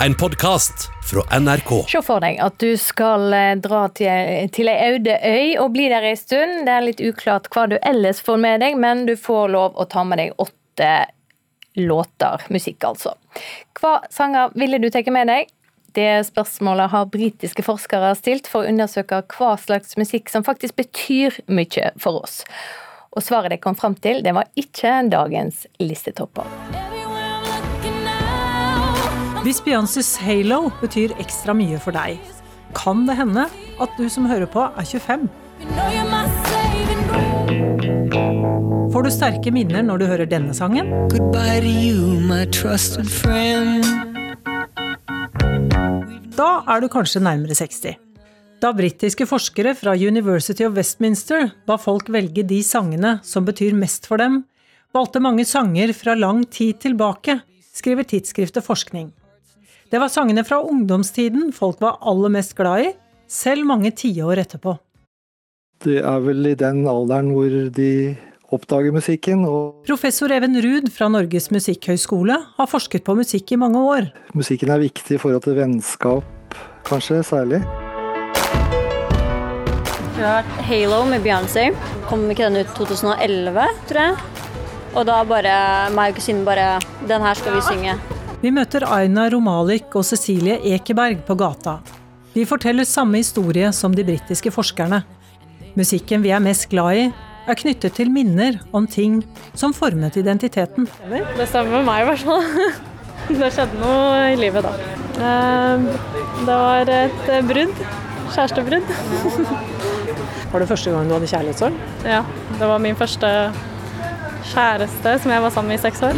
en podkast fra NRK. Se for deg at du skal eh, dra til, til ei øde øy og bli der ei stund. Det er litt uklart hva du ellers får med deg, men du får lov å ta med deg åtte låter. Musikk, altså. Hva sanger ville du tatt med deg? Det spørsmålet har britiske forskere stilt for å undersøke hva slags musikk som faktisk betyr mye for oss. Og svaret de kom fram til, det var ikke dagens listetopper. Hvis Beyoncés 'Halo' betyr ekstra mye for deg, kan det hende at du som hører på, er 25. Får du sterke minner når du hører denne sangen? Da er du kanskje nærmere 60. Da britiske forskere fra University of Westminster ba folk velge de sangene som betyr mest for dem, valgte mange sanger fra lang tid tilbake, skriver tidsskriftet Forskning. Det var sangene fra ungdomstiden folk var aller mest glad i, selv mange tiår etterpå. Det er vel i den alderen hvor de oppdager musikken. Og Professor Even Ruud fra Norges musikkhøgskole har forsket på musikk i mange år. musikken er viktig i forhold til vennskap, kanskje særlig. Vi har hatt Halo med Beyoncé. Kom ikke den ut 2011, tror jeg? Og da bare meg og kusinen bare Den her skal vi synge. Vi møter Aina Romalik og Cecilie Ekeberg på gata. De forteller samme historie som de britiske forskerne. Musikken vi er mest glad i, er knyttet til minner om ting som formet identiteten. Det stemmer med meg i hvert fall. Det skjedde noe i livet da. Eh, Det var et brudd. Kjærestebrudd. Var det første gang du hadde kjærlighetssorg? Ja, det var min første kjæreste som jeg var sammen med i seks år.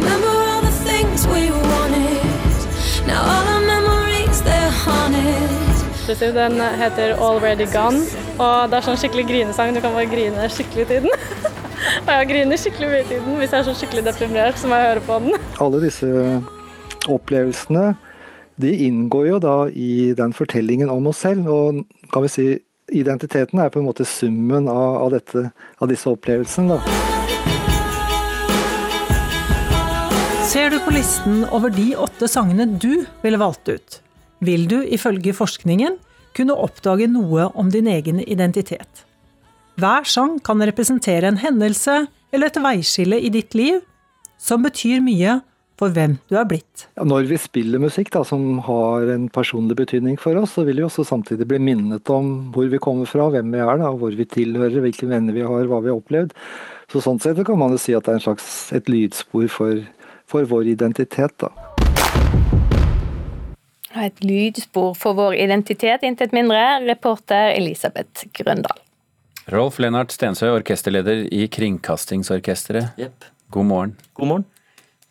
Den heter Already Gone, og det er sånn skikkelig grinesang. Du kan bare grine skikkelig i tiden. Og jeg griner skikkelig mye i tiden Hvis jeg er så skikkelig deprimert, så må jeg høre på den. Alle disse opplevelsene de inngår jo da i den fortellingen om oss selv. Og kan vi si identiteten er på en måte summen av, av, dette, av disse opplevelsene. da. Ser du på listen over de åtte sangene du ville valgt ut, vil du ifølge forskningen kunne oppdage noe om din egen identitet. Hver sang kan representere en hendelse eller et veiskille i ditt liv som betyr mye for hvem du er blitt. Ja, Når vi spiller musikk da, som har en personlig betydning for oss, så vil vi også samtidig bli minnet om hvor vi kommer fra, hvem vi er, da, hvor vi tilhører, hvilke venner vi har, hva vi har opplevd. Så Sånn sett kan man jo si at det er slags, et lydspor for, for vår identitet. da. Et lydspor for vår identitet, intet mindre. Reporter Elisabeth Grøndal. Rolf Lennart Stensøy, orkesterleder i Kringkastingsorkesteret. Yep. God morgen. God morgen.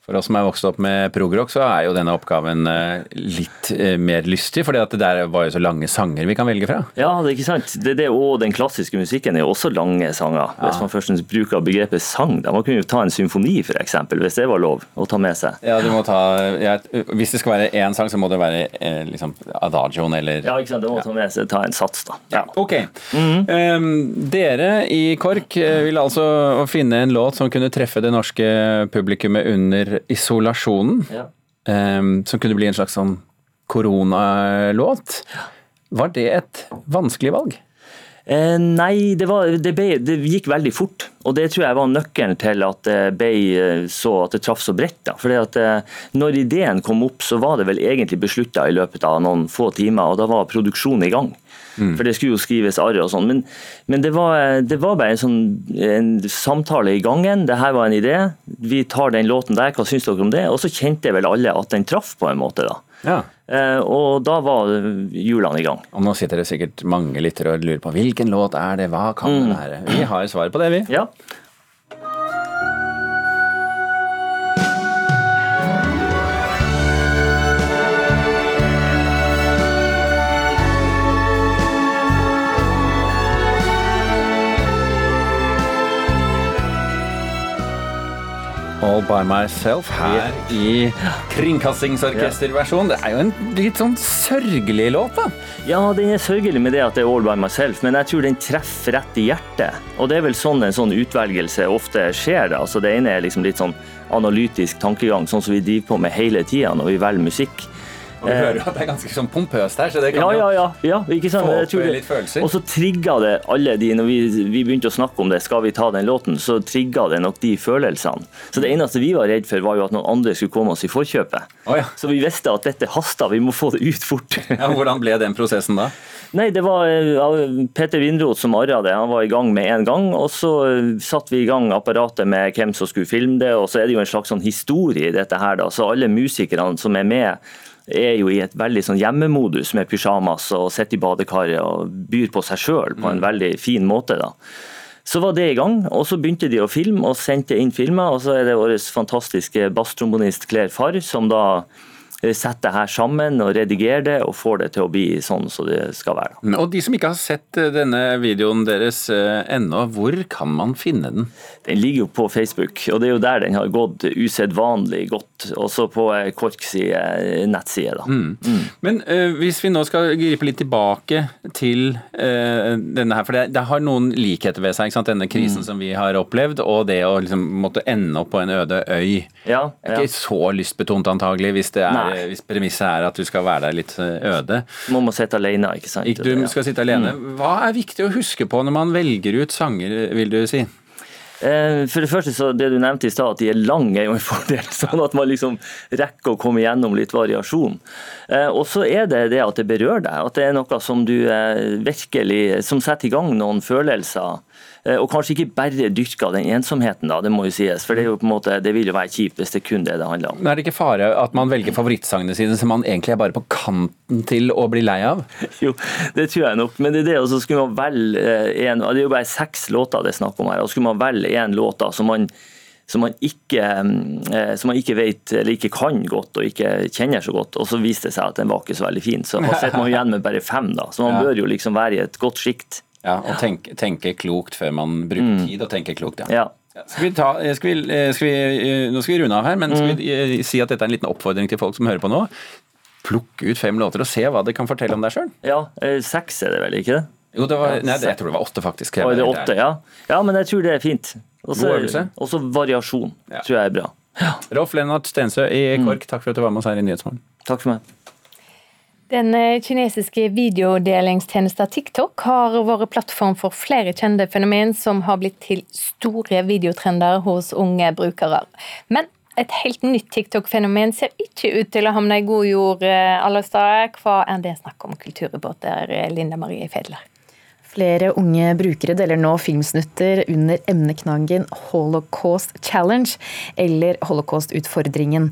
For oss som er vokst opp med progrock, så er jo denne oppgaven eh, litt eh, mer lystig, for det der var jo så lange sanger vi kan velge fra. Ja, det er ikke sant. Det, det, og den klassiske musikken er jo også lange sanger. Hvis man først bruker begrepet sang. Da man kunne jo ta en symfoni, f.eks., hvis det var lov å ta med seg. Ja, du må ta, ja, Hvis det skal være én sang, så må det være eh, liksom adagioen eller Ja, ikke sant. Det må ta med seg ta en sats, da. Ja, ok. um, dere i KORK vil ville altså finne en låt som kunne treffe det norske publikummet under isolasjonen. Ja. Um, som kunne bli en slags sånn koronalåt. Var det et vanskelig valg? Eh, nei, det, var, det, ble, det gikk veldig fort. Og det tror jeg var nøkkelen til at det ble eh, så at det traff så bredt. Fordi at eh, når ideen kom opp, så var det vel egentlig beslutta i løpet av noen få timer, og da var produksjonen i gang. For det skulle jo skrives arr og sånn. Men, men det, var, det var bare en, sånn, en samtale i gangen. Det her var en idé. Vi tar den låten der, hva syns dere om det? Og så kjente vel alle at den traff på en måte, da. Ja. Eh, og da var hjulene i gang. Og nå sitter det sikkert mange lyttere og lurer på hvilken låt er det, hva kan det være? Vi har svaret på det, vi. Ja. All by myself her i kringkastingsorkesterversjon. Det er jo en litt sånn sørgelig låt, da. Ja, den er sørgelig med det at det er all by myself, men jeg tror den treffer rett i hjertet. Og det er vel sånn en sånn utvelgelse ofte skjer. da. Altså Det ene er liksom litt sånn analytisk tankegang, sånn som vi driver på med hele tida når vi velger musikk. Og vi hører jo at det er ganske sånn pompøst her, så det kan Ja, ja, jo ja. ja ikke sant? få opp tror litt følelser. Og så trigga det alle de Når vi, vi begynte å snakke om det, skal vi ta den låten, så trigga det nok de følelsene. Så det eneste vi var redd for, var jo at noen andre skulle komme oss i forkjøpet. Oh, ja. Så vi visste at dette hasta, vi må få det ut fort. Ja, hvordan ble den prosessen da? Nei, det var eh, Peter Vindroth som arra det. Han var i gang med en gang. Og så eh, satte vi i gang apparatet med hvem som skulle filme det. Og så er det jo en slags sånn historie i dette her, da. Så alle musikerne som er med, er jo i et veldig sånn hjemmemodus med pysjamas og sitter i badekaret og byr på seg sjøl på en veldig fin måte, da. Så var det i gang, og så begynte de å filme og sendte inn filmer. Og så er det vår fantastiske basstrombonist Claire Farr som da setter det her sammen og redigerer det og får det til å bli sånn som det skal være. Og de som ikke har sett eh, denne videoen deres eh, ennå, hvor kan man finne den? Den ligger jo på Facebook, og det er jo der den har gått usedvanlig godt. Også på eh, Korks eh, nettside. da. Mm. Men uh, hvis vi nå skal gripe litt tilbake til uh, denne her, for det, det har noen likheter ved seg, denne krisen som vi har opplevd, og det å liksom måtte ende opp på en øde øy. Ja, Det er ja. ikke så lystbetont antagelig, hvis, det er, hvis premisset er at du skal være der litt eh, øde. Man må sitte alene, ikke sant. Ikke du skal sitte alene. Hva er viktig å huske på når man velger ut sanger, vil du si? Eh, For det første, så det du nevnte i stad, at de er lange, er jo en fordel. Sånn at man liksom rekker å komme gjennom litt variasjon. Eh, Og så er det det at det berører deg. At det er noe som du eh, virkelig Som setter i gang noen følelser. Eh, Og kanskje ikke bare dyrka den ensomheten, da, det må jo sies. For det, er jo på en måte, det vil jo være kjipt hvis det kun det det handler om. Men Er det ikke fare at man velger favorittsangene sine som man egentlig er bare på kanten til å bli lei av? Jo, det tror jeg nok. Men det er det, også, skulle man velge eh, en Det er jo bare seks låter det er snakk om her. Og skulle man velge én låt da, som man som man, ikke, eh, som man ikke vet eller ikke kan godt og ikke kjenner så godt. Og så viste det seg at den var ikke så veldig fin. Så sitter man jo igjen med bare fem, da. Så man bør jo liksom være i et godt sjikt. Ja, Og tenke, tenke klokt før man bruker tid, og tenke klokt, ja. Ja. Ja, Skal vi ta, eh, skal vi, eh, skal vi, eh, nå skal vi runde av her, men skal vi eh, si at dette er en liten oppfordring til folk som hører på nå? Plukke ut fem låter og se hva det kan fortelle om deg sjøl. ja, seks er det vel, ikke det? Jo, det var, nei, jeg tror det var åtte, faktisk. Var det åtte, ja. Ja, men jeg tror det er fint. Øvelse. Også variasjon, Ja. tror jeg er bra. Rolf Lennart Stensø i KORK, takk for at du var med oss her i Nyhetsmorgen. Takk for meg. Den eh, kinesiske videodelingstjenesten TikTok har vært plattform for flere kjente fenomen som har blitt til store videotrender hos unge brukere. Men et helt nytt TikTok-fenomen ser ikke ut til å havne i god jord eh, alle steder. Hva er det snakk om, kulturreporter Linda Marie Fedler? Flere unge brukere deler nå filmsnutter under emneknaggen Holocaust Challenge, eller Holocaust-utfordringen.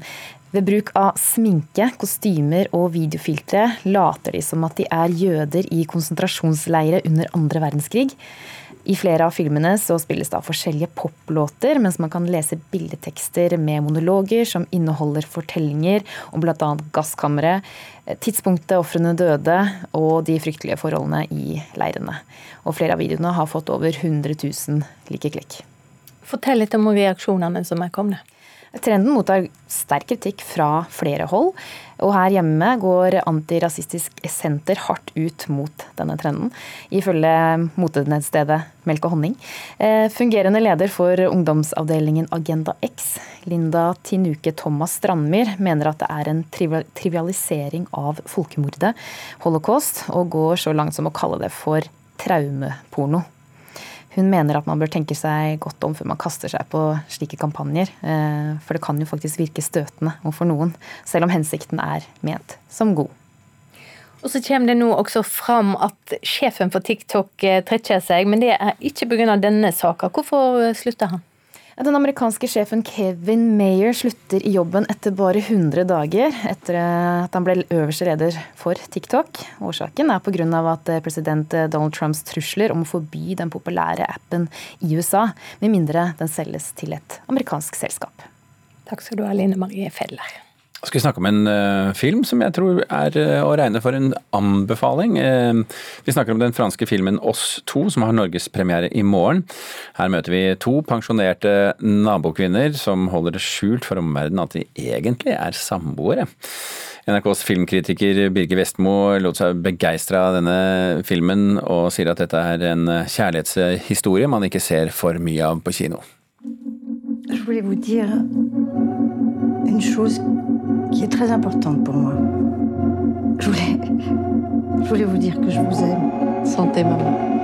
Ved bruk av sminke, kostymer og videofiltre later de som at de er jøder i konsentrasjonsleire under andre verdenskrig. I flere av filmene så spilles det av forskjellige poplåter, mens man kan lese bildetekster med monologer som inneholder fortellinger om bl.a. gasskammeret, tidspunktet ofrene døde og de fryktelige forholdene i leirene. Og flere av videoene har fått over 100 000 like klikk. Fortell litt om reaksjonene som er kommet. Trenden mottar sterk kritikk fra flere hold. Og her hjemme går Antirasistisk Senter hardt ut mot denne trenden, ifølge motenettstedet Melk og honning. Eh, Fungerende leder for ungdomsavdelingen Agenda X, Linda Tinuke Thomas Strandmyr, mener at det er en trivialisering av folkemordet, holocaust, og går så langt som å kalle det for traumeporno. Hun mener at man bør tenke seg godt om før man kaster seg på slike kampanjer. eh, For det kan jo faktisk virke støtende overfor noen, selv om hensikten er ment som god. Og så kommer det nå også fram at sjefen for TikTok eh, trekker seg, men det er ikke pga. denne saka. Hvorfor eh, slutter han? Den amerikanske sjefen Kevin Mayer slutter i jobben etter bare 100 dager etter at han ble øverste leder for TikTok. Årsaken er pga. at president Donald Trumps trusler om å forby den populære appen i USA, med mindre den selges til et amerikansk selskap. Takk skal du ha, Line Marie Fedler. Skal vi snakke om en uh, film som jeg tror er uh, å regne for en anbefaling. Uh, vi snakker om den franske filmen Oss to, som har norgespremiere i morgen. Her møter vi to pensjonerte nabokvinner som holder det skjult for omverdenen at de egentlig er samboere. NRKs filmkritiker Birger Vestmo lot seg begeistre av denne filmen, og sier at dette er en kjærlighetshistorie man ikke ser for mye av på kino. Jeg voulais vous en chose qui est très importante pour moi. Je voulais, je voulais vous dire que je vous aime. Santé, maman.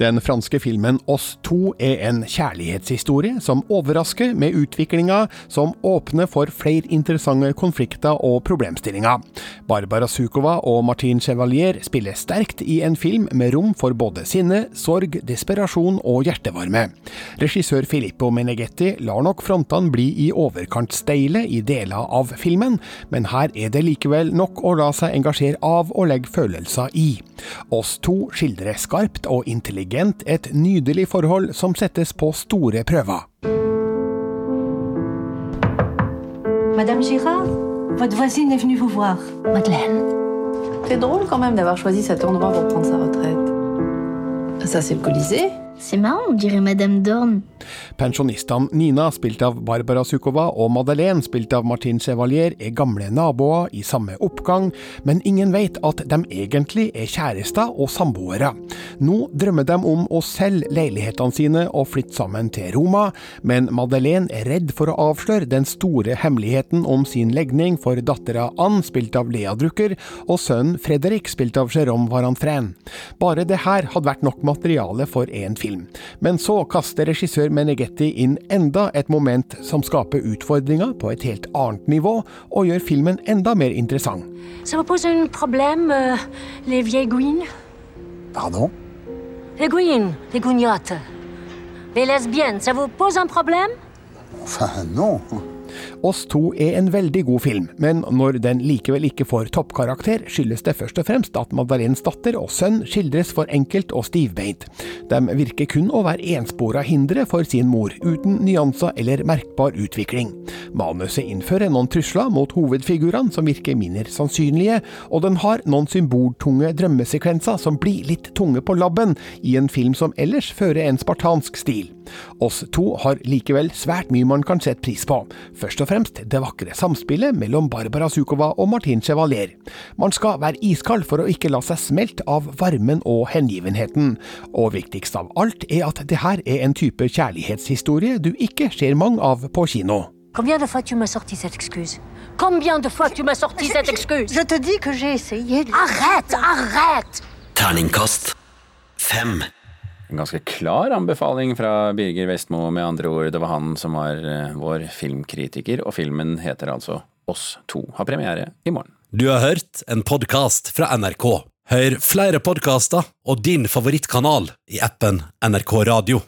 Den franske filmen Oss to er en kjærlighetshistorie som overrasker med utviklinga som åpner for flere interessante konflikter og problemstillinger. Barbara Sukova og Martin Chevalier spiller sterkt i en film med rom for både sinne, sorg, desperasjon og hjertevarme. Regissør Filippo Meneghetti lar nok frontene bli i overkant steile i deler av filmen, men her er det likevel nok å la seg engasjere av og legge følelser i. Oss to skildrer skarpt og intelligent et nydelig forhold som settes på store prøver. Madame Girard, votre voisine est venue vous voir. Madeleine. C'est drôle quand même d'avoir choisi cet endroit pour prendre sa retraite. Ça, c'est le Colisée. C'est marrant, dirait Madame Dorn. Pensjonistene Nina, spilt av Barbara Sukova, og Madeleine, spilt av Martin Chevalier, er gamle naboer i samme oppgang, men ingen vet at de egentlig er kjærester og samboere. Nå drømmer de om å selge leilighetene sine og flytte sammen til Roma, men Madeleine er redd for å avsløre den store hemmeligheten om sin legning for dattera Ann, spilt av Lea Drucker, og sønnen Fredrik, spilt av Jérôme Varanfren. Bare det her hadde vært nok materiale for én film. Men så kaster regissør Meneghetti inn enda et moment som skaper utfordringer på et helt annet nivå, og gjør filmen enda mer interessant. Ça vous pose un problème, euh, les vieilles gouines Pardon Les gouines, les gougnottes. Les lesbiennes, ça vous pose un problème Enfin, non. Oss to er en veldig god film, men når den likevel ikke får toppkarakter, skyldes det først og fremst at Madaleines datter og sønn skildres for enkelt og stivbeint. De virker kun å være enspora hindre for sin mor, uten nyanser eller merkbar utvikling. Manuset innfører noen trusler mot hovedfigurene som virker mindre sannsynlige, og den har noen symboltunge drømmesekvenser som blir litt tunge på labben, i en film som ellers fører en spartansk stil. Oss to har likevel svært mye man kan sette pris på, først og fremst det vakre samspillet mellom Barbara Sukova og Martin Chevalier. Man skal være iskald for å ikke la seg smelte av varmen og hengivenheten, og viktigst av alt er at det her er en type kjærlighetshistorie du ikke ser mange av på kino. Combien de fois tu m'as sorti cette excuse Combien de fois tu m'as sorti cette excuse Je te dis que j'ai essayé. Arrête, arrête Terningkast fem. En ganske klar anbefaling fra Birger Vestmo, med andre ord. Det var han som var eh, vår filmkritiker, og filmen heter altså Oss to. Har premiere i morgen. Du har hørt en podkast fra NRK. Hør flere podkaster og din favorittkanal i appen NRK Radio.